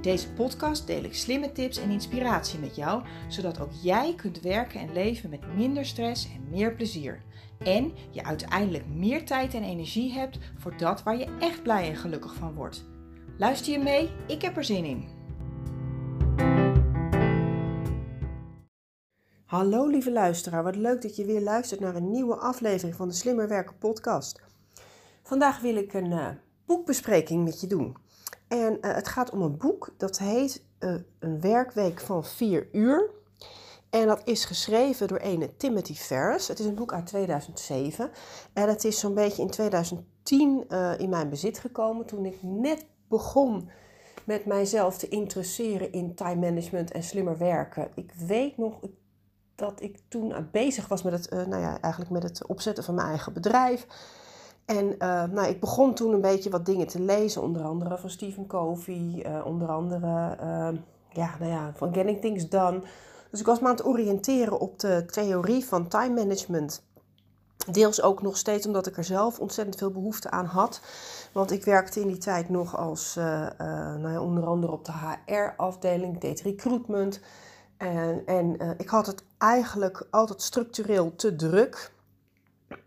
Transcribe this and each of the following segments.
In deze podcast deel ik slimme tips en inspiratie met jou, zodat ook jij kunt werken en leven met minder stress en meer plezier. En je uiteindelijk meer tijd en energie hebt voor dat waar je echt blij en gelukkig van wordt. Luister je mee? Ik heb er zin in. Hallo lieve luisteraar, wat leuk dat je weer luistert naar een nieuwe aflevering van de Slimmer Werken podcast. Vandaag wil ik een uh, boekbespreking met je doen. En uh, het gaat om een boek dat heet uh, Een werkweek van 4 uur. En dat is geschreven door ene Timothy Ferris. Het is een boek uit 2007. En het is zo'n beetje in 2010 in mijn bezit gekomen toen ik net begon met mijzelf te interesseren in time management en slimmer werken. Ik weet nog, dat ik toen bezig was met het, nou ja, eigenlijk met het opzetten van mijn eigen bedrijf. En uh, nou, ik begon toen een beetje wat dingen te lezen, onder andere van Stephen Covey, uh, onder andere ja, nou ja, van Getting Things Done. Dus ik was me aan het oriënteren op de theorie van time management. Deels ook nog steeds omdat ik er zelf ontzettend veel behoefte aan had. Want ik werkte in die tijd nog als, nou ja, onder andere op de HR-afdeling, ik deed recruitment. En, en ik had het eigenlijk altijd structureel te druk.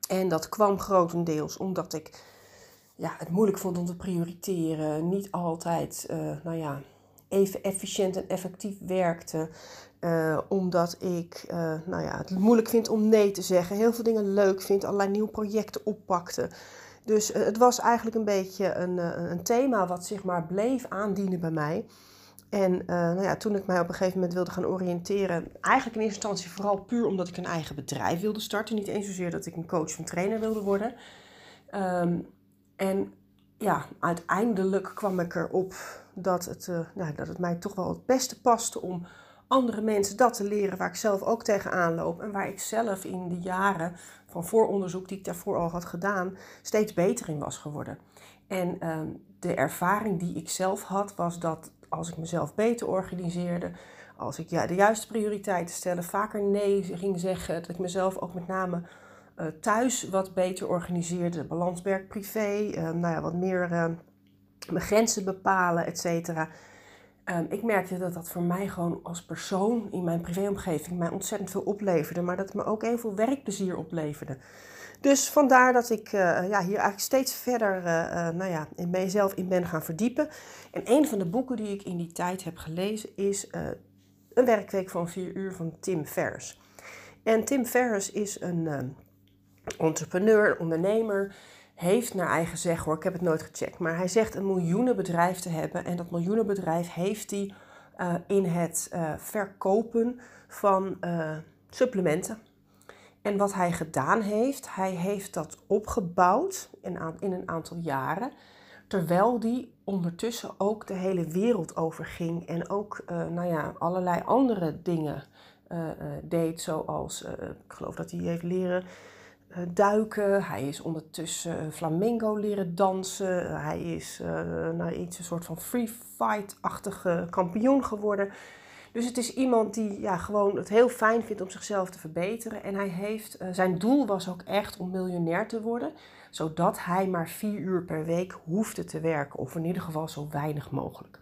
En dat kwam grotendeels omdat ik ja, het moeilijk vond om te prioriteren. Niet altijd uh, nou ja, even efficiënt en effectief werkte. Uh, omdat ik nou ja, het moeilijk vind om nee te zeggen. Heel veel dingen leuk vind. Allerlei nieuwe projecten oppakte. Dus het was eigenlijk een beetje een, een thema wat zich maar bleef aandienen bij mij. En uh, nou ja, toen ik mij op een gegeven moment wilde gaan oriënteren, eigenlijk in eerste instantie vooral puur omdat ik een eigen bedrijf wilde starten. Niet eens zozeer dat ik een coach of trainer wilde worden. Um, en ja, uiteindelijk kwam ik erop dat het, uh, nou, dat het mij toch wel het beste paste om andere mensen dat te leren waar ik zelf ook tegenaan loop. En waar ik zelf in de jaren van vooronderzoek die ik daarvoor al had gedaan, steeds beter in was geworden. En um, de ervaring die ik zelf had, was dat als ik mezelf beter organiseerde, als ik ja, de juiste prioriteiten stelde, vaker nee ging zeggen, dat ik mezelf ook met name uh, thuis wat beter organiseerde, balans werk-privé, uh, nou ja, wat meer uh, mijn grenzen bepalen, et cetera. Um, ik merkte dat dat voor mij gewoon als persoon in mijn privéomgeving mij ontzettend veel opleverde, maar dat het me ook heel veel werkplezier opleverde. Dus vandaar dat ik uh, ja, hier eigenlijk steeds verder uh, nou ja, in mezelf in ben gaan verdiepen. En een van de boeken die ik in die tijd heb gelezen is Een werkweek van 4 uur van Tim Ferriss. En Tim Ferriss is een entrepreneur, een ondernemer, heeft naar eigen zeggen hoor, ik heb het nooit gecheckt, maar hij zegt een miljoenenbedrijf te hebben. En dat miljoenenbedrijf heeft hij in het verkopen van supplementen. En wat hij gedaan heeft, hij heeft dat opgebouwd in, in een aantal jaren. Terwijl die ondertussen ook de hele wereld overging. En ook nou ja, allerlei andere dingen deed. Zoals, ik geloof dat hij heeft leren duiken. Hij is ondertussen flamenco leren dansen. Hij is nou, iets een soort van free fight-achtige kampioen geworden. Dus het is iemand die ja, gewoon het heel fijn vindt om zichzelf te verbeteren. En hij heeft, uh, zijn doel was ook echt om miljonair te worden. Zodat hij maar vier uur per week hoefde te werken. Of in ieder geval zo weinig mogelijk.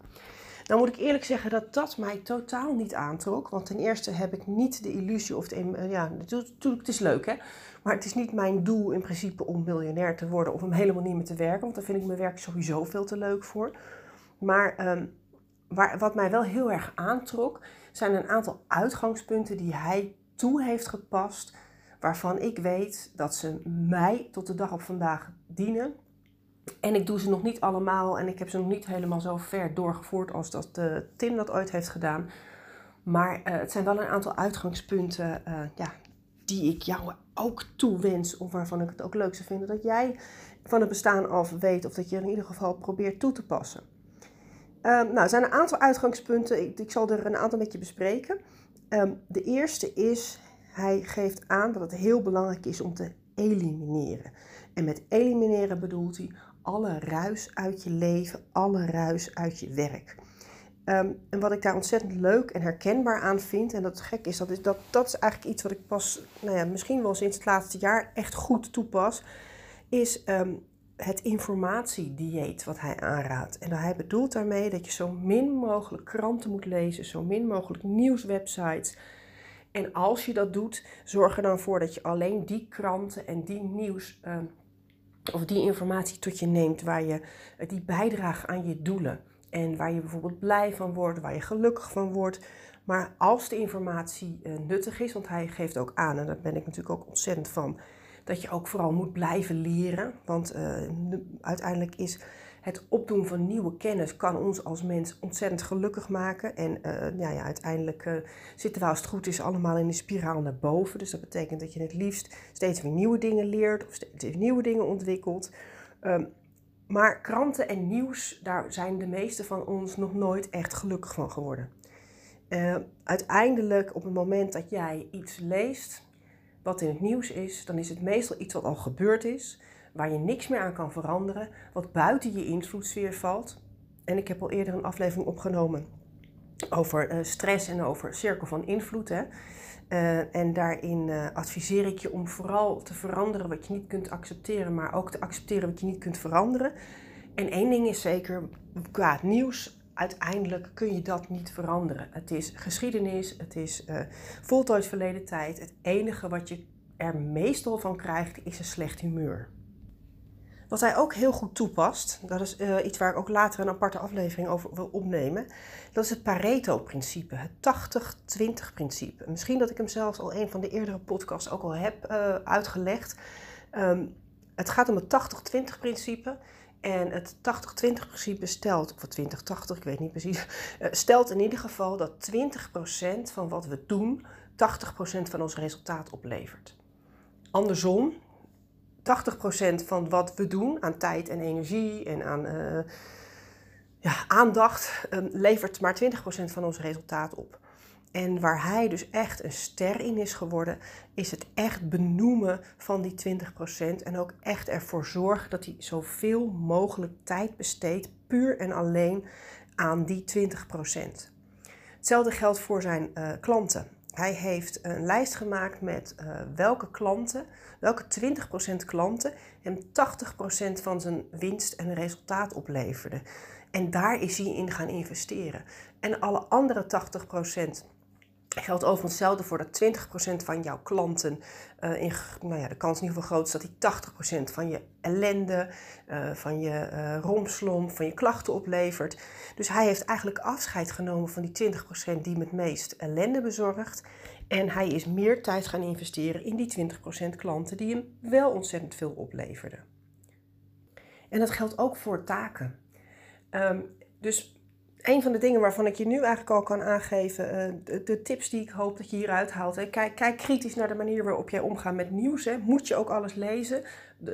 Nou moet ik eerlijk zeggen dat dat mij totaal niet aantrok. Want ten eerste heb ik niet de illusie of ja, natuurlijk, het is leuk hè. Maar het is niet mijn doel in principe om miljonair te worden. Of om helemaal niet meer te werken. Want daar vind ik mijn werk sowieso veel te leuk voor. Maar... Um, waar, wat mij wel heel erg aantrok, zijn een aantal uitgangspunten die hij toe heeft gepast, waarvan ik weet dat ze mij tot de dag op vandaag dienen. En ik doe ze nog niet allemaal en ik heb ze nog niet helemaal zo ver doorgevoerd als dat uh, Tim dat ooit heeft gedaan. Maar uh, het zijn wel een aantal uitgangspunten uh, ja, die ik jou ook toewens, of waarvan ik het ook leuk zou vinden dat jij van het bestaan af weet of dat je in ieder geval probeert toe te passen. Um, nou, er zijn een aantal uitgangspunten. Ik, ik zal er een aantal met je bespreken. Um, de eerste is, hij geeft aan dat het heel belangrijk is om te elimineren. En met elimineren bedoelt hij alle ruis uit je leven, alle ruis uit je werk. Um, en wat ik daar ontzettend leuk en herkenbaar aan vind, en dat gek is, dat is, dat, dat is eigenlijk iets wat ik pas, nou ja, misschien wel sinds het laatste jaar echt goed toepas, is um, het informatiedieet wat hij aanraadt. En hij bedoelt daarmee dat je zo min mogelijk kranten moet lezen, zo min mogelijk nieuwswebsites. En als je dat doet, zorg er dan voor dat je alleen die kranten en die nieuws um, of die informatie tot je neemt waar je die bijdraagt aan je doelen. En waar je bijvoorbeeld blij van wordt, waar je gelukkig van wordt. Maar als de informatie uh, nuttig is, want hij geeft ook aan, en daar ben ik natuurlijk ook ontzettend van, dat je ook vooral moet blijven leren. Want uh, uiteindelijk is het opdoen van nieuwe kennis kan ons als mens ontzettend gelukkig maken. En uh, ja, uiteindelijk zitten we als het goed is allemaal in de spiraal naar boven. Dus dat betekent dat je het liefst steeds weer nieuwe dingen leert of steeds weer nieuwe dingen ontwikkelt. Um, maar kranten en nieuws, daar zijn de meeste van ons nog nooit echt gelukkig van geworden. Uh, uiteindelijk, op het moment dat jij iets leest wat in het nieuws is, dan is het meestal iets wat al gebeurd is, waar je niks meer aan kan veranderen, wat buiten je invloedssfeer valt. En ik heb al eerder een aflevering opgenomen over uh, stress en over cirkel van invloed. Hè. Uh, en daarin uh, adviseer ik je om vooral te veranderen wat je niet kunt accepteren, maar ook te accepteren wat je niet kunt veranderen. En één ding is zeker, qua nieuws, uiteindelijk kun je dat niet veranderen. Het is geschiedenis, het is uh, voltooid verleden tijd. Het enige wat je er meestal van krijgt, is een slecht humeur. Wat hij ook heel goed toepast, dat is uh, iets waar ik ook later een aparte aflevering over wil opnemen, dat is het Pareto-principe, het 80-20-principe. Misschien dat ik hem zelfs al een van de eerdere podcasts ook al heb uh, uitgelegd. Um, het gaat om het 80-20-principe. En het 80-20-principe stelt, of 20-80, ik weet niet precies, uh, stelt in ieder geval dat 20% van wat we doen 80% van ons resultaat oplevert. Andersom, 80% van wat we doen aan tijd en energie en aan uh, ja, aandacht um, levert maar 20% van ons resultaat op. En waar hij dus echt een ster in is geworden, is het echt benoemen van die 20% en ook echt ervoor zorgen dat hij zoveel mogelijk tijd besteedt, puur en alleen aan die 20%. Hetzelfde geldt voor zijn uh, klanten. Hij heeft een lijst gemaakt met uh, welke klanten, welke 20% klanten hem 80% van zijn winst en resultaat opleverden. En daar is hij in gaan investeren. En alle andere 80% geldt overigens hetzelfde voor dat 20% van jouw klanten, uh, in, nou ja, de kans in ieder geval groot is dat die 80% van je ellende, uh, van je uh, van je klachten oplevert. Dus hij heeft eigenlijk afscheid genomen van die 20% die het meest ellende bezorgt. En hij is meer tijd gaan investeren in die 20% klanten die hem wel ontzettend veel opleverden. En dat geldt ook voor taken. Um, dus een van de dingen waarvan ik je nu eigenlijk al kan aangeven, uh, de, de, tips die ik hoop dat je hieruit haalt. Hè. Kijk, kijk, kritisch naar de manier waarop jij omgaat met nieuws. Hè. Moet je ook alles lezen?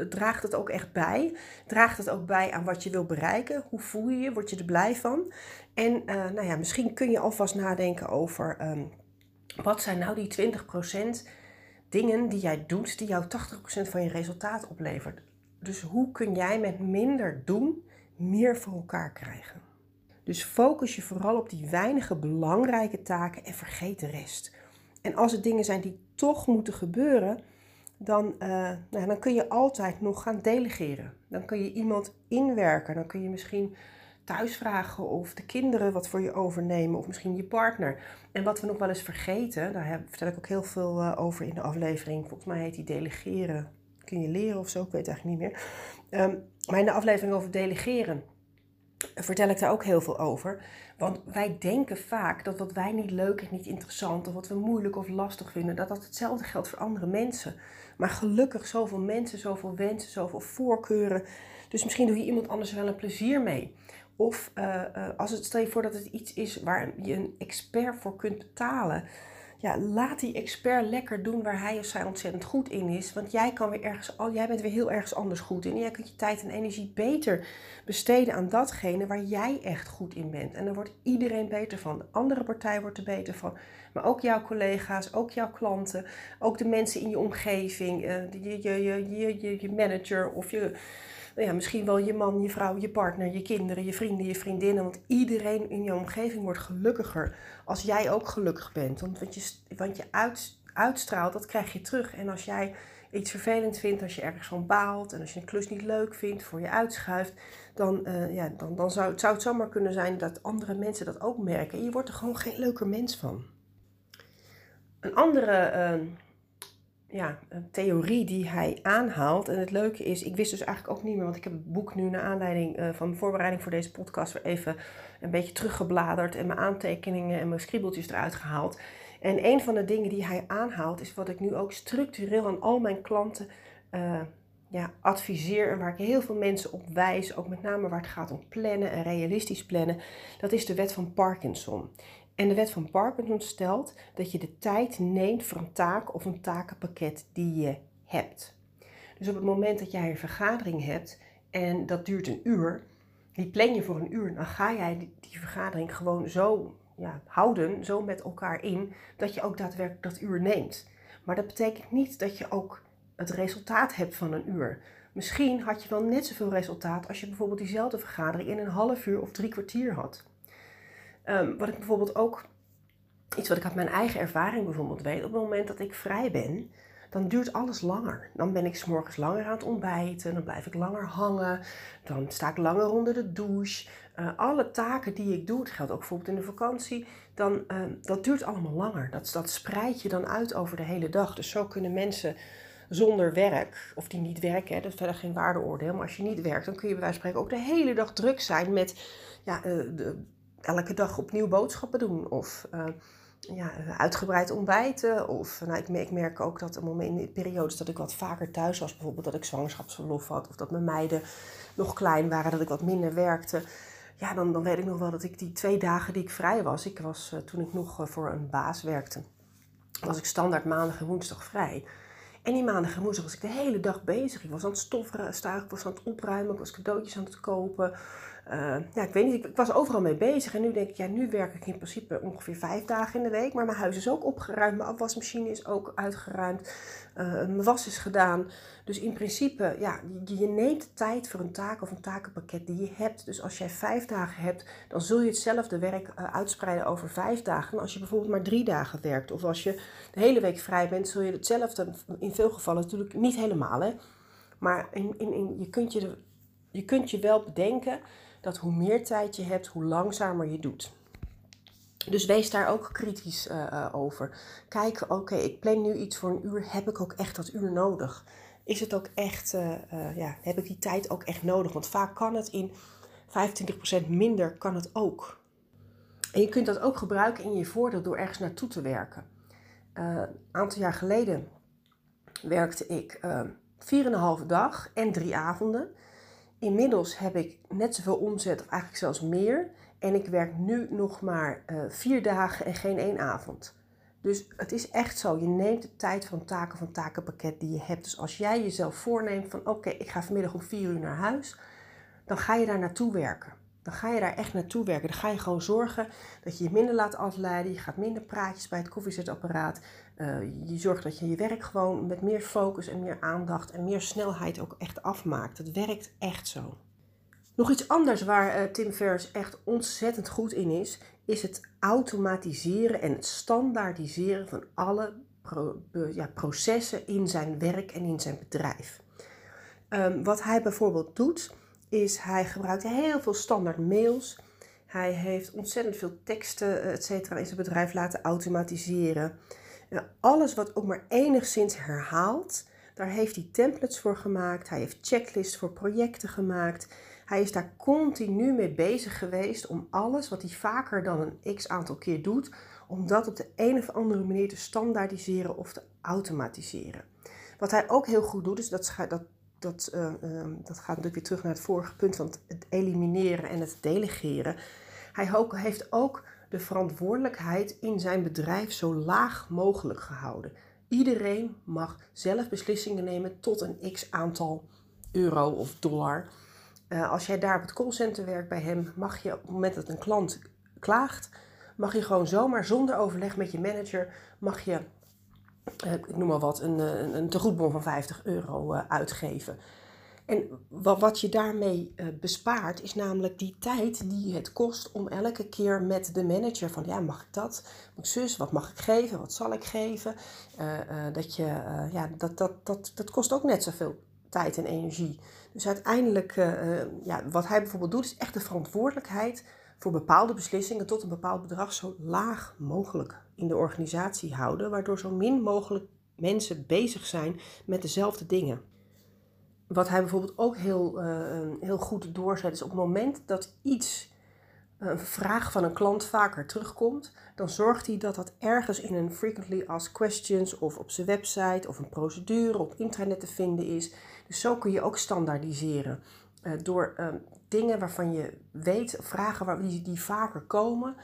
Draagt het ook echt bij? Draagt het ook bij aan wat je wil bereiken? Hoe voel je je? Word je er blij van? En uh, nou ja, misschien kun je alvast nadenken over um, wat zijn nou die 20% dingen die jij doet, die jou 80% van je resultaat oplevert. Dus hoe kun jij met minder doen meer voor elkaar krijgen? Dus focus je vooral op die weinige belangrijke taken en vergeet de rest. En als het dingen zijn die toch moeten gebeuren, dan, uh, nou, dan kun je altijd nog gaan delegeren. Dan kun je iemand inwerken. Dan kun je misschien thuis vragen of de kinderen wat voor je overnemen of misschien je partner. En wat we nog wel eens vergeten, daar vertel ik ook heel veel uh, over in de aflevering. Volgens mij heet die delegeren. Kun je leren of zo? Ik weet het eigenlijk niet meer. Um, maar in de aflevering over delegeren vertel ik daar ook heel veel over. Want wij denken vaak dat wat wij niet leuk en niet interessant, of wat we moeilijk of lastig vinden, dat dat hetzelfde geldt voor andere mensen. Maar gelukkig zoveel mensen, zoveel wensen, zoveel voorkeuren. Dus misschien doe je iemand anders wel een plezier mee. Of uh, uh, als het, stel je voor dat het iets is waar je een expert voor kunt betalen. Ja, laat die expert lekker doen waar hij of zij ontzettend goed in is. Want jij, kan weer ergens, jij bent weer heel ergens anders goed in. En jij kunt je tijd en energie beter besteden aan datgene waar jij echt goed in bent. En daar wordt iedereen beter van. De andere partij wordt er beter van. Maar ook jouw collega's, ook jouw klanten, ook de mensen in je omgeving, uh, je, je, je, je, je manager of je nou ja, misschien wel je man, je vrouw, je partner, je kinderen, je vrienden, je vriendinnen. Want iedereen in je omgeving wordt gelukkiger als jij ook gelukkig bent. Want wat je, want je uit, uitstraalt, dat krijg je terug. En als jij iets vervelend vindt, als je ergens van baalt en als je een klus niet leuk vindt, voor je uitschuift, dan, uh, ja, dan, dan zou, het, zou het zomaar kunnen zijn dat andere mensen dat ook merken. En je wordt er gewoon geen leuker mens van. Een andere uh, ja, een theorie die hij aanhaalt. En het leuke is, ik wist dus eigenlijk ook niet meer, want ik heb het boek nu naar aanleiding uh, van voorbereiding voor deze podcast weer even een beetje teruggebladerd en mijn aantekeningen en mijn scribbeltjes eruit gehaald. En een van de dingen die hij aanhaalt is wat ik nu ook structureel aan al mijn klanten uh, ja, adviseer en waar ik heel veel mensen op wijs, ook met name waar het gaat om plannen en realistisch plannen. Dat is de wet van Parkinson. En de wet van Parkinson stelt dat je de tijd neemt voor een taak of een takenpakket die je hebt. Dus op het moment dat jij een vergadering hebt en dat duurt een uur, die plan je voor een uur, dan ga jij die, vergadering gewoon zo ja, houden, zo met elkaar in, dat je ook daadwerkelijk dat uur neemt. Maar dat betekent niet dat je ook het resultaat hebt van een uur. Misschien had je wel net zoveel resultaat als je bijvoorbeeld diezelfde vergadering in een half uur of drie kwartier had. Um, wat ik bijvoorbeeld ook, iets wat ik uit mijn eigen ervaring bijvoorbeeld weet, op het moment dat ik vrij ben, dan duurt alles langer. Dan ben ik s morgens langer aan het ontbijten, dan blijf ik langer hangen, dan sta ik langer onder de douche. Uh, alle taken die ik doe, het geldt ook bijvoorbeeld in de vakantie, dan, uh, dat duurt allemaal langer. Dat, dat spreid je dan uit over de hele dag. Dus zo kunnen mensen zonder werk, of die niet werken, hè, dat is verder geen waardeoordeel, maar als je niet werkt, dan kun je bij wijze van spreken ook de hele dag druk zijn met ja, uh, de elke dag opnieuw boodschappen doen. Of uh, ja, uitgebreid ontbijten. Of nou, ik, merk, ook dat in periodes dat ik wat vaker thuis was. Bijvoorbeeld dat ik zwangerschapsverlof had. Of dat mijn meiden nog klein waren. Dat ik wat minder werkte. Ja, dan, dan weet ik nog wel dat ik die twee dagen die ik vrij was. Ik was uh, toen ik nog voor een baas werkte. Was ik standaard maandag en woensdag vrij. En die maandag en woensdag was ik de hele dag bezig. Ik was aan het stofzuigen, ik was aan het opruimen, ik was cadeautjes aan het kopen. Uh, ja, ik weet niet, ik, was overal mee bezig. En nu denk ik, ja, nu werk ik in principe ongeveer vijf dagen in de week. Maar mijn huis is ook opgeruimd, mijn afwasmachine is ook uitgeruimd. Uh, mijn was is gedaan. Dus in principe, ja, je, neemt tijd voor een taak of een takenpakket die je hebt. Dus als jij vijf dagen hebt, dan zul je hetzelfde werk uh, uitspreiden over vijf dagen. En als je bijvoorbeeld maar drie dagen werkt, of als je de hele week vrij bent, zul je hetzelfde, in veel gevallen natuurlijk niet helemaal, hè. Maar in, in, in, je, kunt je, je kunt je wel bedenken dat hoe meer tijd je hebt, hoe langzamer je doet. Dus wees daar ook kritisch uh, over. Kijk, oké, ik plan nu iets voor een uur. Heb ik ook echt dat uur nodig? Is het ook echt, uh, ja, heb ik die tijd ook echt nodig? Want vaak kan het in 25% minder, kan het ook. En je kunt dat ook gebruiken in je voordeel door ergens naartoe te werken. Een aantal jaar geleden werkte ik 4,5 dag en drie avonden. Inmiddels heb ik net zoveel omzet, of eigenlijk zelfs meer. En ik werk nu nog maar uh, vier dagen en geen één avond. Dus het is echt zo. Je neemt de tijd van taken van takenpakket die je hebt. Dus als jij jezelf voorneemt van oké, ik ga vanmiddag om vier uur naar huis. Dan ga je daar naartoe werken. Dan ga je daar echt naartoe werken. Dan ga je gewoon zorgen dat je je minder laat afleiden. Je gaat minder praatjes bij het koffiezetapparaat. Uh, je zorgt dat je je werk gewoon met meer focus en meer aandacht en meer snelheid ook echt afmaakt. Het werkt echt zo. Nog iets anders waar uh, Tim Ferriss echt ontzettend goed in is, is het automatiseren en het standaardiseren van alle ja, processen in zijn werk en in zijn bedrijf. Um, wat hij bijvoorbeeld doet, is hij gebruikt heel veel standaard mails. Hij heeft ontzettend veel teksten, et cetera, in zijn bedrijf laten automatiseren. En alles wat ook maar enigszins herhaalt, daar heeft hij templates voor gemaakt. Hij heeft checklists voor projecten gemaakt. Hij is daar continu mee bezig geweest om alles wat hij vaker dan een x aantal keer doet, om dat op de een of andere manier te standaardiseren of te automatiseren. Wat hij ook heel goed doet, is dat, dat, dat, uh, dat gaat natuurlijk weer terug naar het vorige punt van het elimineren en het delegeren. Hij ook, heeft ook de verantwoordelijkheid in zijn bedrijf zo laag mogelijk gehouden. Iedereen mag zelf beslissingen nemen tot een x aantal euro of dollar. Uh, als jij daar op het callcenter werkt bij hem, mag je op het moment dat een klant klaagt, mag je gewoon zomaar zonder overleg met je manager, mag je, uh, ik noem maar wat, een, een, een tegoedbon van 50 euro uitgeven. En wat je daarmee bespaart, is namelijk die tijd die het kost om elke keer met de manager van ja, mag ik dat? Ik zus, wat mag ik geven? Wat zal ik geven? dat, je, ja, dat, dat, dat, dat kost ook net zoveel tijd en energie. Dus uiteindelijk, ja, wat hij bijvoorbeeld doet, is echt de verantwoordelijkheid voor bepaalde beslissingen tot een bepaald bedrag zo laag mogelijk in de organisatie houden, waardoor zo min mogelijk mensen bezig zijn met dezelfde dingen. Wat hij bijvoorbeeld ook heel, uh, heel goed doorzet, is op het moment dat iets een vraag van een klant vaker terugkomt, dan zorgt hij dat dat ergens in een frequently asked questions of op zijn website of een procedure op internet te vinden is. Dus zo kun je ook standaardiseren. Uh, door uh, dingen waarvan je weet, vragen waar, die, die vaker komen,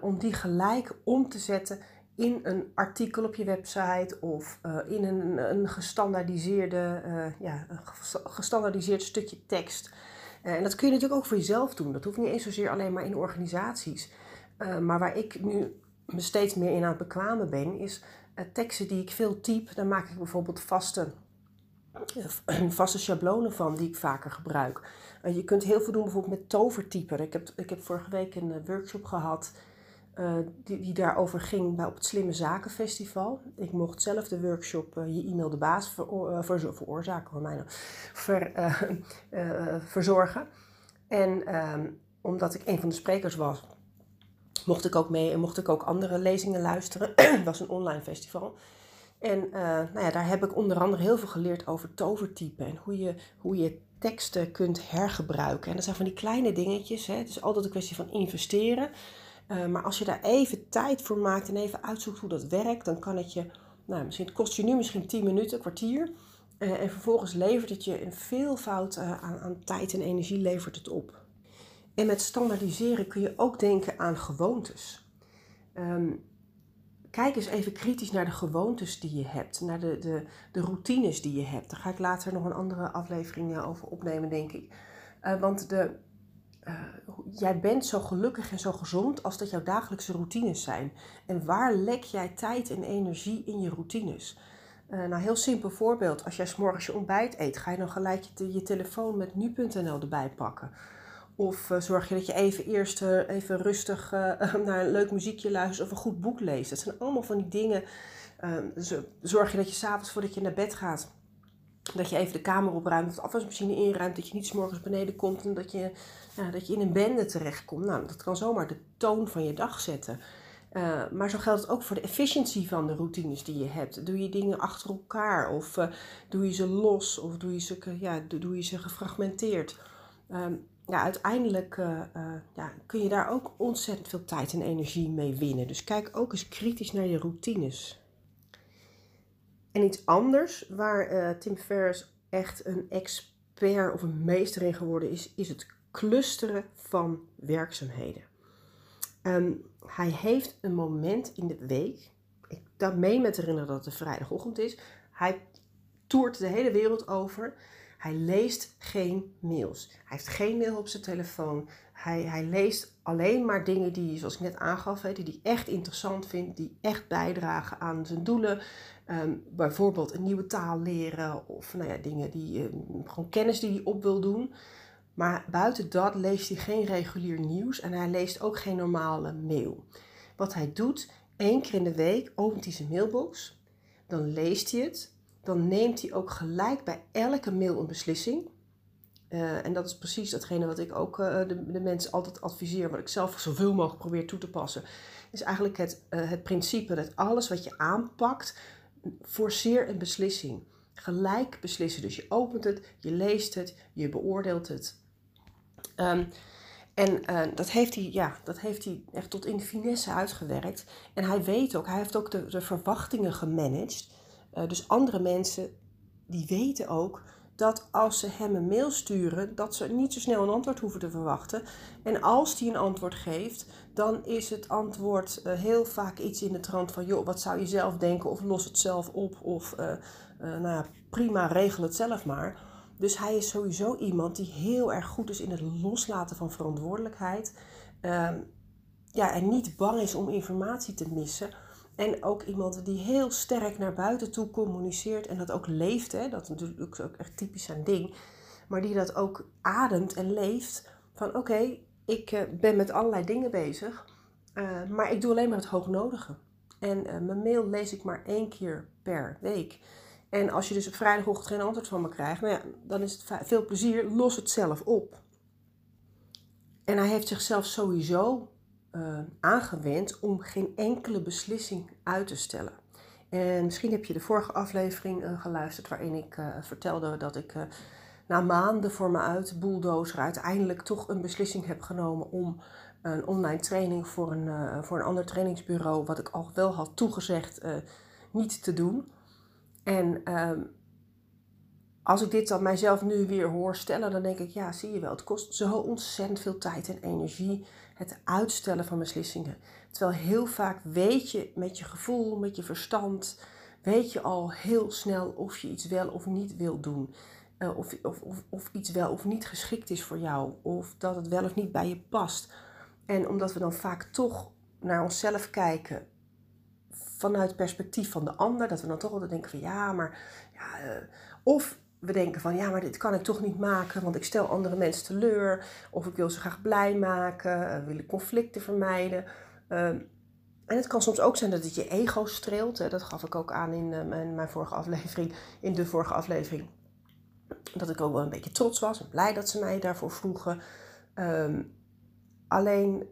om die gelijk om te zetten in een artikel op je website of in een, een gestandaardiseerde, ja, een gestandaardiseerd stukje tekst. Eh, en dat kun je natuurlijk ook voor jezelf doen. Dat hoeft niet eens zozeer alleen maar in organisaties. Maar waar ik nu me steeds meer in aan het bekwamen ben, is teksten die ik veel type. Daar maak ik bijvoorbeeld vaste, vaste schablonen van die ik vaker gebruik. je kunt heel veel doen bijvoorbeeld met tovertypen. Ik heb, ik heb vorige week een workshop gehad uh, die, daarover ging bij, op het Slimme Zaken Festival. Ik mocht zelf de workshop uh, Je e-mail de baas ver, veroorzaken, voor mij nou, ver, verzorgen. En ehm, omdat ik een van de sprekers was, mocht ik ook mee en mocht ik ook andere lezingen luisteren. het was een online festival. En nou ja, daar heb ik onder andere heel veel geleerd over tovertypen en hoe je, hoe je teksten kunt hergebruiken. En dat zijn van die kleine dingetjes. Hè. Het is altijd een kwestie van investeren. Uh, maar als je daar even tijd voor maakt en even uitzoekt hoe dat werkt, dan kan het je, nou, misschien, het kost je nu misschien 10 minuten, een kwartier. Uh, en vervolgens levert het je een veelvoud uh, aan, aan tijd en energie levert het op. En met standaardiseren kun je ook denken aan gewoontes. Um, kijk eens even kritisch naar de gewoontes die je hebt, naar de, de, de routines die je hebt. Daar ga ik later nog een andere aflevering over opnemen, denk ik. Want de, uh, jij bent zo gelukkig en zo gezond als dat jouw dagelijkse routines zijn. En waar lek jij tijd en energie in je routines? Uh, nou, heel simpel voorbeeld. Als jij s'morgens je ontbijt eet, ga je dan gelijk je, je telefoon met nu.nl erbij pakken. Of uh, zorg je dat je even eerst even rustig naar een leuk muziekje luistert of een goed boek leest. Dat zijn allemaal van die dingen. zorg je dat je s'avonds voordat je naar bed gaat, dat je even de kamer opruimt, de afwasmachine inruimt, dat je niet s'morgens beneden komt en dat je ja, dat je in een bende terechtkomt. Nou, dat kan zomaar de toon van je dag zetten. Uh, maar zo geldt het ook voor de efficiëntie van de routines die je hebt. Doe je dingen achter elkaar of uh, doe je ze los of doe je ze, ja, doe je ze gefragmenteerd. Uh, ja, uiteindelijk uh, ja, kun je daar ook ontzettend veel tijd en energie mee winnen. Dus kijk ook eens kritisch naar je routines. En iets anders waar Tim Ferriss echt een expert of een meester in geworden is, is het clusteren van werkzaamheden. Um, hij heeft een moment in de week, ik dat mee met herinneren dat het vrijdagochtend is. Hij toert de hele wereld over. Hij leest geen mails. Hij heeft geen mail op zijn telefoon. Hij, hij leest alleen maar dingen die, zoals ik net aangaf, die hij echt interessant vindt, die echt bijdragen aan zijn doelen. Um, bijvoorbeeld een nieuwe taal leren of nou ja, dingen die, um, gewoon kennis die hij op wil doen. Maar buiten dat leest hij geen regulier nieuws en hij leest ook geen normale mail. Wat hij doet, één keer in de week opent hij zijn mailbox, dan leest hij het, dan neemt hij ook gelijk bij elke mail een beslissing. Uh, en dat is precies datgene wat ik ook uh, de, mensen altijd adviseer, wat ik zelf zoveel mogelijk probeer toe te passen. Is eigenlijk het, uh, het principe dat alles wat je aanpakt, forceer een beslissing. Gelijk beslissen. Dus je opent het, je leest het, je beoordeelt het. Um, en uh, dat, heeft hij, ja, dat heeft hij echt tot in finesse uitgewerkt. En hij weet ook, hij heeft ook de, de verwachtingen gemanaged. Uh, dus andere mensen, die weten ook dat als ze hem een mail sturen, dat ze niet zo snel een antwoord hoeven te verwachten. En als die een antwoord geeft, dan is het antwoord uh, heel vaak iets in de trant van: joh, wat zou je zelf denken? Of los het zelf op. Of uh, uh, nou ja, prima, regel het zelf maar. Dus hij is sowieso iemand die heel erg goed is in het loslaten van verantwoordelijkheid. Ehm, ja, en niet bang is om informatie te missen. En ook iemand die heel sterk naar buiten toe communiceert en dat ook leeft. Hè? Dat is natuurlijk ook echt typisch zijn ding. Maar die dat ook ademt en leeft. Van oké, ik eh, ben met allerlei dingen bezig. Uh, maar ik doe alleen maar het hoognodige. En uh, mijn mail lees ik maar één keer per week. En als je dus op vrijdagochtend geen antwoord van me krijgt, nou ja, dan is het veel plezier. Los het zelf op. En hij heeft zichzelf sowieso aangewend om geen enkele beslissing uit te stellen. En misschien heb je de vorige aflevering geluisterd waarin ik vertelde dat ik na maanden voor me uit bulldozer uiteindelijk toch een beslissing heb genomen om een online training voor een, voor een ander trainingsbureau, wat ik al wel had toegezegd, niet te doen. En ehm, als ik dit dan mijzelf nu weer hoor stellen, dan denk ik, ja, zie je wel, het kost zo ontzettend veel tijd en energie het uitstellen van beslissingen. Terwijl heel vaak weet je met je gevoel, met je verstand, weet je al heel snel of je iets wel of niet wil doen. Uh, of, of, of, of iets wel of niet geschikt is voor jou. Of dat het wel of niet bij je past. En omdat we dan vaak toch naar onszelf kijken vanuit het perspectief van de ander, dat we dan toch altijd denken van ja, maar ja, uh, of we denken van ja, maar dit kan ik toch niet maken, want ik stel andere mensen teleur. Of ik wil ze graag blij maken, uh, wil ik conflicten vermijden. Uh, en het kan soms ook zijn dat het je ego streelt. Hè. Dat gaf ik ook aan in mijn, mijn, vorige aflevering, in de vorige aflevering. Dat ik ook wel een beetje trots was en blij dat ze mij daarvoor vroegen. Um, alleen,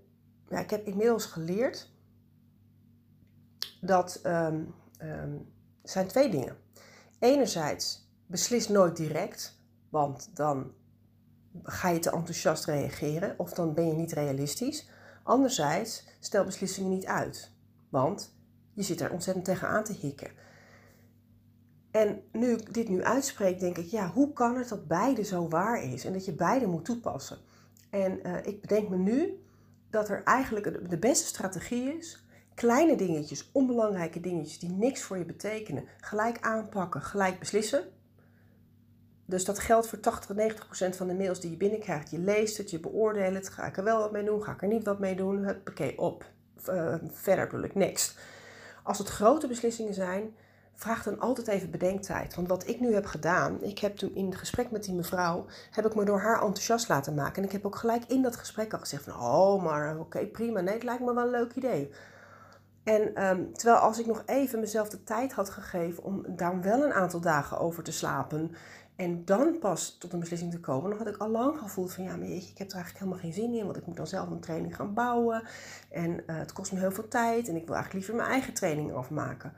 ja, ik heb inmiddels geleerd dat um, um, zijn twee dingen. Enerzijds beslis nooit direct, want dan ga je te enthousiast reageren of dan ben je niet realistisch. Anderzijds, stel beslissingen niet uit, want je zit er ontzettend tegen aan te hikken. En nu ik dit nu uitspreek, denk ik, ja, hoe kan het dat beide zo waar is en dat je beide moet toepassen? En uh, ik bedenk me nu dat er eigenlijk de beste strategie is kleine dingetjes, onbelangrijke dingetjes die niks voor je betekenen, gelijk aanpakken, gelijk beslissen. Dus dat geldt voor 80, 90 procent van de mails die je binnenkrijgt. Je leest het, je beoordeelt het. Ga ik er wel wat mee doen? Ga ik er niet wat mee doen? Oké, op. Uh, verder bedoel ik, next. Als het grote beslissingen zijn, vraag dan altijd even bedenktijd. Want wat ik nu heb gedaan, ik heb toen in het gesprek met die mevrouw, heb ik me door haar enthousiast laten maken. En ik heb ook gelijk in dat gesprek al gezegd van, oh, maar oké, prima. Nee, het lijkt me wel een leuk idee. En um, terwijl als ik nog even mezelf de tijd had gegeven om daar wel een aantal dagen over te slapen en dan pas tot een beslissing te komen, dan had ik al lang gevoeld van ja, maar ik heb er eigenlijk helemaal geen zin in, want ik moet dan zelf een training gaan bouwen. En uh, het kost me heel veel tijd en ik wil eigenlijk liever mijn eigen training afmaken.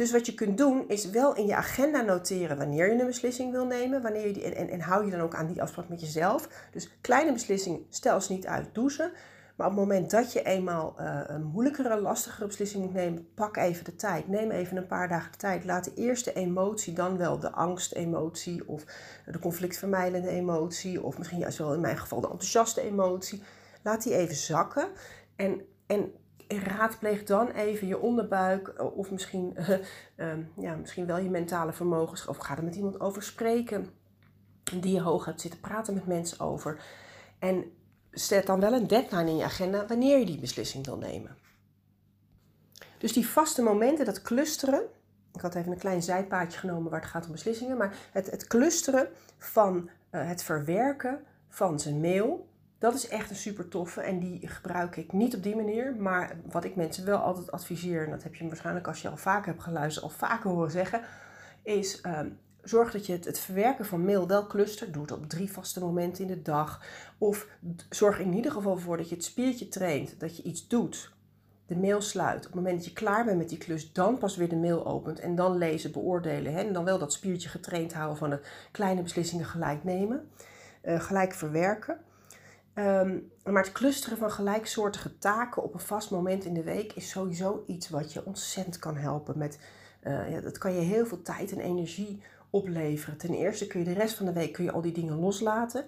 Dus wat je kunt doen, is wel in je agenda noteren wanneer je een beslissing wil nemen. Wanneer je die, en, en, en hou je dan ook aan die afspraak met jezelf. Dus kleine beslissingen, stel ze niet uit, doe ze. Maar op het moment dat je eenmaal uh, een moeilijkere, lastigere beslissing moet nemen, pak even de tijd. Neem even een paar dagen de tijd. Laat de eerste emotie, dan wel de angstemotie of de conflictvermijdende emotie, of misschien juist wel in mijn geval de enthousiaste emotie, laat die even zakken. En, en raadpleeg dan even je onderbuik, eh, of misschien, uh, uh, ja, misschien wel je mentale vermogens, of ga er met iemand over spreken die je hoog hebt zitten praten met mensen over. En zet dan wel een deadline in je agenda wanneer je die beslissing wil nemen. Dus die vaste momenten, dat clusteren. Ik had even een klein zijpaadje genomen waar het gaat om beslissingen. Maar het, het clusteren van uh, het verwerken van zijn mail. Dat is echt een super toffe en die gebruik ik niet op die manier. Maar wat ik mensen wel altijd adviseer, en dat heb je waarschijnlijk als je al vaker hebt geluisterd, al vaker horen zeggen, is um, zorg dat je het, het, verwerken van mail wel clustert. Doe het op drie vaste momenten in de dag. Of zorg in ieder geval voor dat je het spiertje traint, dat je iets doet. De mail sluit. Op het moment dat je klaar bent met die klus, dan pas weer de mail opent. En dan lezen, beoordelen. Hè? En dan wel dat spiertje getraind houden van de kleine beslissingen gelijk nemen. Uh, gelijk verwerken. Um, maar het clusteren van gelijksoortige taken op een vast moment in de week is sowieso iets wat je ontzettend kan helpen. Met, uh, ja, dat kan je heel veel tijd en energie opleveren. Ten eerste kun je de rest van de week kun je al die dingen loslaten.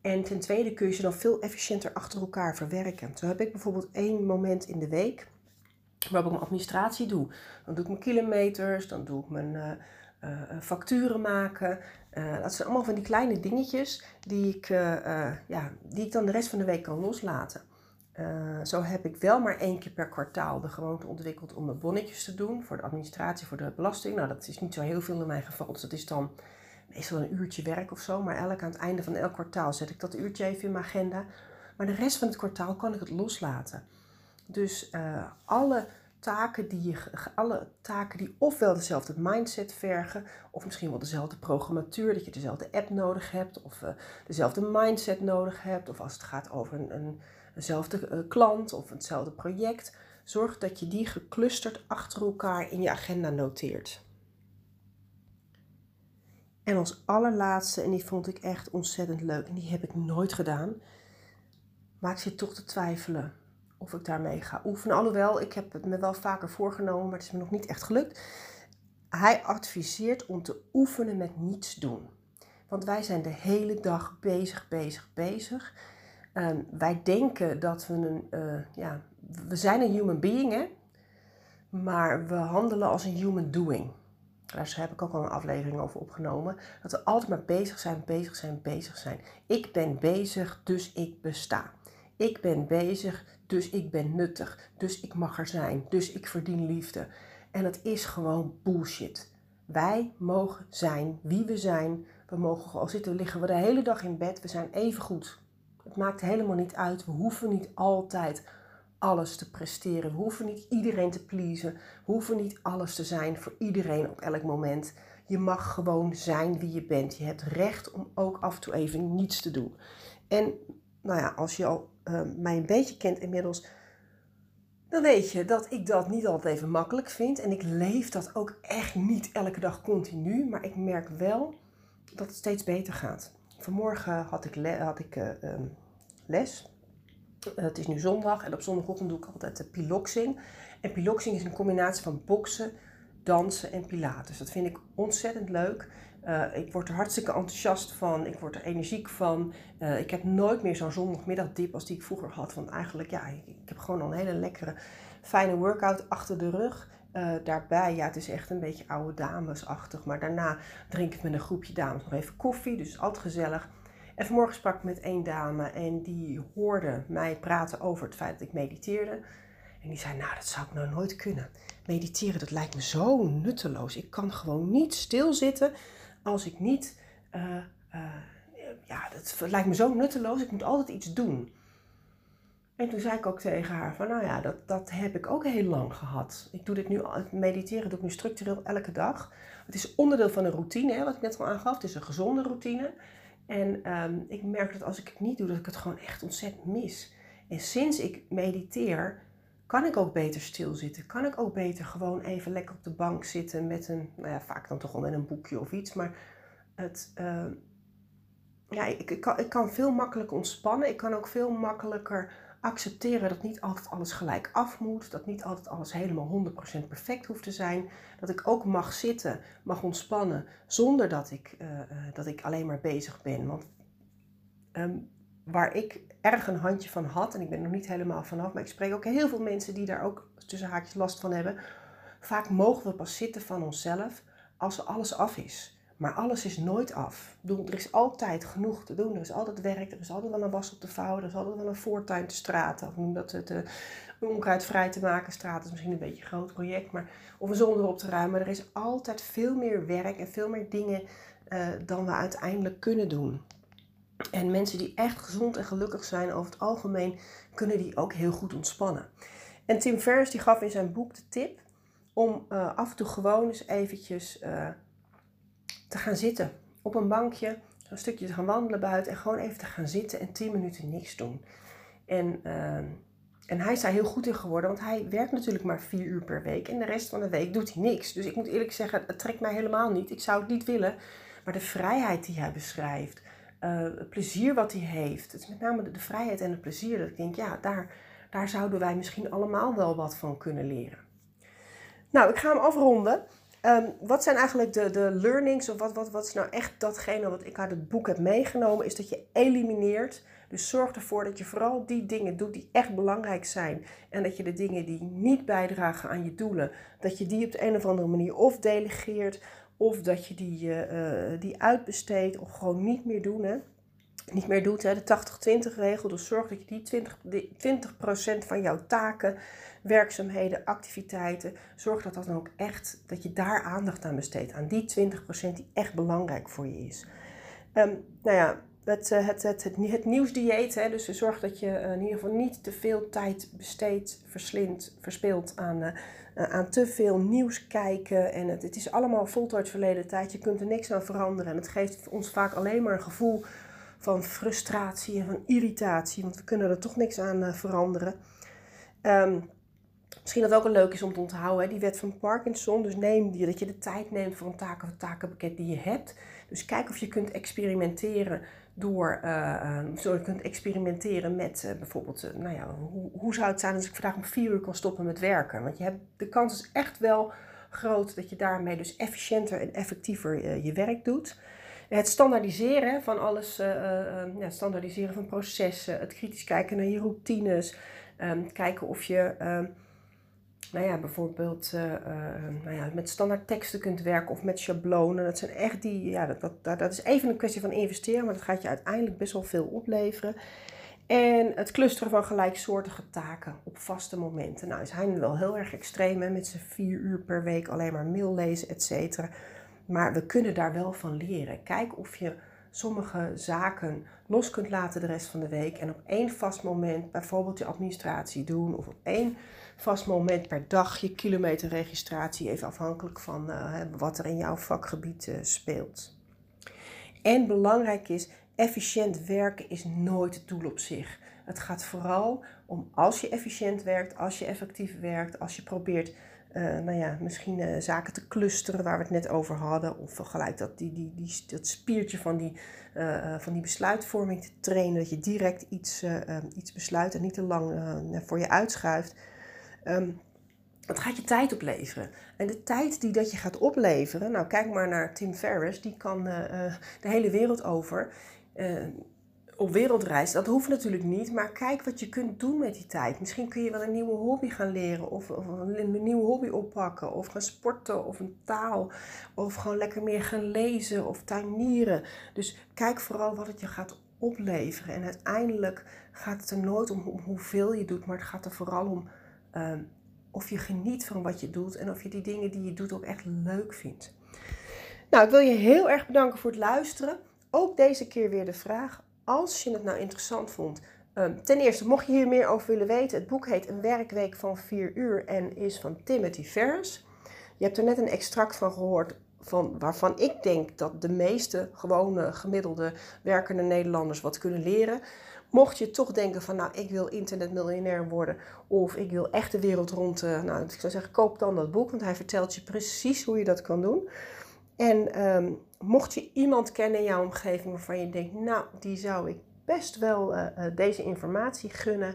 En ten tweede kun je ze dan veel efficiënter achter elkaar verwerken. Zo heb ik bijvoorbeeld één moment in de week waarop ik mijn administratie doe. Dan doe ik mijn kilometers, dan doe ik mijn uh, uh, facturen maken. Uh, dat zijn allemaal van die kleine dingetjes die ik, ja, die ik dan de rest van de week kan loslaten. zo heb ik wel maar één keer per kwartaal de gewoonte ontwikkeld om mijn bonnetjes te doen voor de administratie, voor de belasting. Nou, dat is niet zo heel veel in mijn geval, dus dat is dan meestal een uurtje werk of zo. Maar elk aan het einde van elk kwartaal zet ik dat uurtje even in mijn agenda. Maar de rest van het kwartaal kan ik het loslaten. Dus alle taken die je, alle taken die ofwel dezelfde mindset vergen, of misschien wel dezelfde programmatuur, dat je dezelfde app nodig hebt, of uh, dezelfde mindset nodig hebt, of als het gaat over een, een eenzelfde uh, klant of hetzelfde project, zorg dat je die geclusterd achter elkaar in je agenda noteert. En als allerlaatste, en die vond ik echt ontzettend leuk, en die heb ik nooit gedaan, ik zit toch te twijfelen of ik daarmee ga oefenen. Alhoewel, ik heb het me wel vaker voorgenomen, maar het is me nog niet echt gelukt. Hij adviseert om te oefenen met niets doen. Want wij zijn de hele dag bezig, bezig, bezig. Um, wij denken dat we een, uh, ja, we zijn een human being, hè? maar we handelen als een human doing. Daar heb ik ook al een aflevering over opgenomen. Dat we altijd maar bezig zijn, bezig zijn, bezig zijn. Ik ben bezig, dus ik besta. Ik ben bezig, dus ik ben nuttig. Dus ik mag er zijn. Dus ik verdien liefde. En het is gewoon bullshit. Wij mogen zijn wie we zijn. We mogen gewoon zitten, liggen we de hele dag in bed. We zijn even goed. Het maakt helemaal niet uit. We hoeven niet altijd alles te presteren. We hoeven niet iedereen te pleasen. We hoeven niet alles te zijn voor iedereen op elk moment. Je mag gewoon zijn wie je bent. Je hebt recht om ook af en toe even niets te doen. En nou ja, als je al uh, mij een beetje kent inmiddels, dan weet je dat ik dat niet altijd even makkelijk vind. En ik leef dat ook echt niet elke dag continu. Maar ik merk wel dat het steeds beter gaat. Vanmorgen had ik, had ik uh, um, les het is nu zondag en op zondagochtend doe ik altijd de piloxing. En piloxing is een combinatie van boksen, dansen en pilates. Dat vind ik ontzettend leuk. Uh, ik word er hartstikke enthousiast van. Ik word er energiek van. Uh, ik heb nooit meer zo'n zondagmiddagdip als die ik vroeger had. Want eigenlijk, ja, ik, heb gewoon al een hele lekkere, fijne workout achter de rug. Uh, daarbij, ja, het is echt een beetje oude damesachtig. Maar daarna drink ik met een groepje dames nog even koffie. Dus altijd gezellig. En vanmorgen sprak ik met één dame en die hoorde mij praten over het feit dat ik mediteerde. En die zei, nou dat zou ik nou nooit kunnen. Mediteren, dat lijkt me zo nutteloos. Ik kan gewoon niet stilzitten als ik niet... Uh, uh, ja, dat lijkt me zo nutteloos. Ik moet altijd iets doen. En toen zei ik ook tegen haar van, nou ja, dat, dat heb ik ook heel lang gehad. Ik doe dit nu, mediteren doe ik nu structureel elke dag. Het is onderdeel van een routine, hè, wat ik net al aangaf. Het is een gezonde routine. En um, ik merk dat als ik het niet doe, dat ik het gewoon echt ontzettend mis. En sinds ik mediteer, kan ik ook beter stilzitten. Kan ik ook beter gewoon even lekker op de bank zitten met een, nou ja, vaak dan toch wel met een boekje of iets. Maar het, uh, ja, ik, ik, kan, ik kan veel makkelijker ontspannen. Ik kan ook veel makkelijker accepteren dat niet altijd alles gelijk af moet. Dat niet altijd alles helemaal 100% perfect hoeft te zijn. Dat ik ook mag zitten, mag ontspannen, zonder dat ik, uh, dat ik alleen maar bezig ben. Want um, waar ik erg een handje van had, en ik ben er nog niet helemaal vanaf, maar ik spreek ook heel veel mensen die daar ook tussen haakjes last van hebben. Vaak mogen we pas zitten van onszelf als alles af is. Maar alles is nooit af. Er is altijd genoeg te doen. Er is altijd werk. Er is altijd wel een was op te vouwen. Er is altijd wel een voortuin te straten. Of noem dat het uh, onkruid vrij te maken. Straat is misschien een beetje een groot project. Maar, of een zon erop te ruimen. Er is altijd veel meer werk en veel meer dingen uh, dan we uiteindelijk kunnen doen. En mensen die echt gezond en gelukkig zijn over het algemeen, kunnen die ook heel goed ontspannen. En Tim Ferriss die gaf in zijn boek de tip om uh, af en toe gewoon eens eventjes te gaan zitten op een bankje, een stukje te gaan wandelen buiten en gewoon even te gaan zitten en 10 minuten niks doen. En, uh, en hij is daar heel goed in geworden, want hij werkt natuurlijk maar 4 uur per week en de rest van de week doet hij niks. Dus ik moet eerlijk zeggen, het trekt mij helemaal niet. Ik zou het niet willen, maar de vrijheid die hij beschrijft, het plezier wat hij heeft, het is met name de, de vrijheid en het plezier dat ik denk, ja, daar, daar zouden wij misschien allemaal wel wat van kunnen leren. Nou, ik ga hem afronden. Ehm, wat zijn eigenlijk de, de learnings of wat, wat, wat is nou echt datgene wat ik uit het boek heb meegenomen? Is dat je elimineert. Dus zorg ervoor dat je vooral die dingen doet die echt belangrijk zijn. En dat je de dingen die niet bijdragen aan je doelen, dat je die op de een of andere manier of delegeert. Of dat je die, uh, die uitbesteedt of gewoon niet meer doen. Hè? Niet meer doet, hè? de 80-20 regel. Dus zorg dat je die 20, die 20% van jouw taken werkzaamheden, activiteiten. Zorg dat dat dan ook echt, dat je daar aandacht aan besteedt. Aan die 20% die echt belangrijk voor je is. Um, nou ja, het, eh, het, het, het, het nieuwsdieet. Hè, dus zorg dat je eh, in ieder geval niet te veel tijd besteedt, verslindt, verspeelt aan, aan te veel nieuws kijken. En het, het is allemaal voltooid verleden tijd. Je kunt er niks aan veranderen. En het geeft ons vaak alleen maar een gevoel van frustratie en van irritatie. Want we kunnen er toch niks aan veranderen. Um, Misschien dat ook een leuk is om te onthouden, hè, die wet van Parkinson. Dus neem die, dat je de tijd neemt voor een een takenpakket die je hebt. Dus kijk of je kunt experimenteren door, uh, je kunt experimenteren met uh, bijvoorbeeld, uh, nou ja, hoe, hoe zou het zijn als ik vandaag om vier uur kan stoppen met werken? Want je hebt, de kans is echt wel groot dat je daarmee dus efficiënter en effectiever je werk doet. Het standaardiseren van alles, ja, standaardiseren van processen, het kritisch kijken naar je routines, um, kijken of je ehm, nou ja, bijvoorbeeld uh, nou ja, met standaard teksten kunt werken of met schablonen. Dat zijn echt die, ja, dat, dat, dat is even een kwestie van investeren, maar dat gaat je uiteindelijk best wel veel opleveren. En het clusteren van gelijksoortige taken op vaste momenten. Nou, is hij wel heel erg extreem hè, met zijn vier uur per week alleen maar mail lezen, et. Maar we kunnen daar wel van leren. Kijk of je sommige zaken los kunt laten de rest van de week. En op één vast moment bijvoorbeeld je administratie doen. Of op één vast moment per dag je kilometerregistratie. Even afhankelijk van uh, wat er in jouw vakgebied uh, speelt. En belangrijk is, efficiënt werken is nooit het doel op zich. Het gaat vooral om als je efficiënt werkt, als je effectief werkt, als je probeert nou ja, misschien uh, zaken te clusteren waar we het net over hadden. Of gelijk dat, die, die, die, dat spiertje van die, uh, van die besluitvorming te trainen. Dat je direct iets, iets besluit en niet te lang voor je uitschuift. Um, dat gaat je tijd opleveren. En de tijd die dat je gaat opleveren, nou kijk maar naar Tim Ferriss, die kan de hele wereld over op wereldreis, dat hoeft natuurlijk niet, maar kijk wat je kunt doen met die tijd. Misschien kun je wel een nieuwe hobby gaan leren, of, of een nieuwe hobby oppakken, of gaan sporten, of een taal, of gewoon lekker meer gaan lezen of tuinieren. Dus kijk vooral wat het je gaat opleveren. En uiteindelijk gaat het er nooit om, hoeveel je doet, maar het gaat er vooral om ehm, of je geniet van wat je doet en of je die dingen die je doet ook echt leuk vindt. Nou, ik wil je heel erg bedanken voor het luisteren. Ook deze keer weer de vraag: als je het nou interessant vond, um, ten eerste, mocht je hier meer over willen weten, het boek heet Een werkweek van 4 uur en is van Timothy Ferris. Je hebt er net een extract van gehoord van, waarvan ik denk dat de meeste gewone gemiddelde werkende Nederlanders wat kunnen leren. Mocht je toch denken van nou ik wil internetmiljonair worden of ik wil echt de wereld rond, uh, nou ik zou zeggen koop dan dat boek, want hij vertelt je precies hoe je dat kan doen. En um, mocht je iemand kennen in jouw omgeving waarvan je denkt, nou, die zou ik best wel uh, deze informatie gunnen.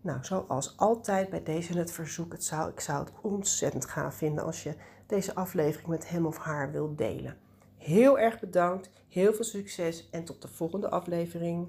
Nou, zoals altijd bij deze het verzoek, het zou, ik zou het ontzettend gaaf vinden als je deze aflevering met hem of haar wilt delen. Heel erg bedankt, heel veel succes en tot de volgende aflevering.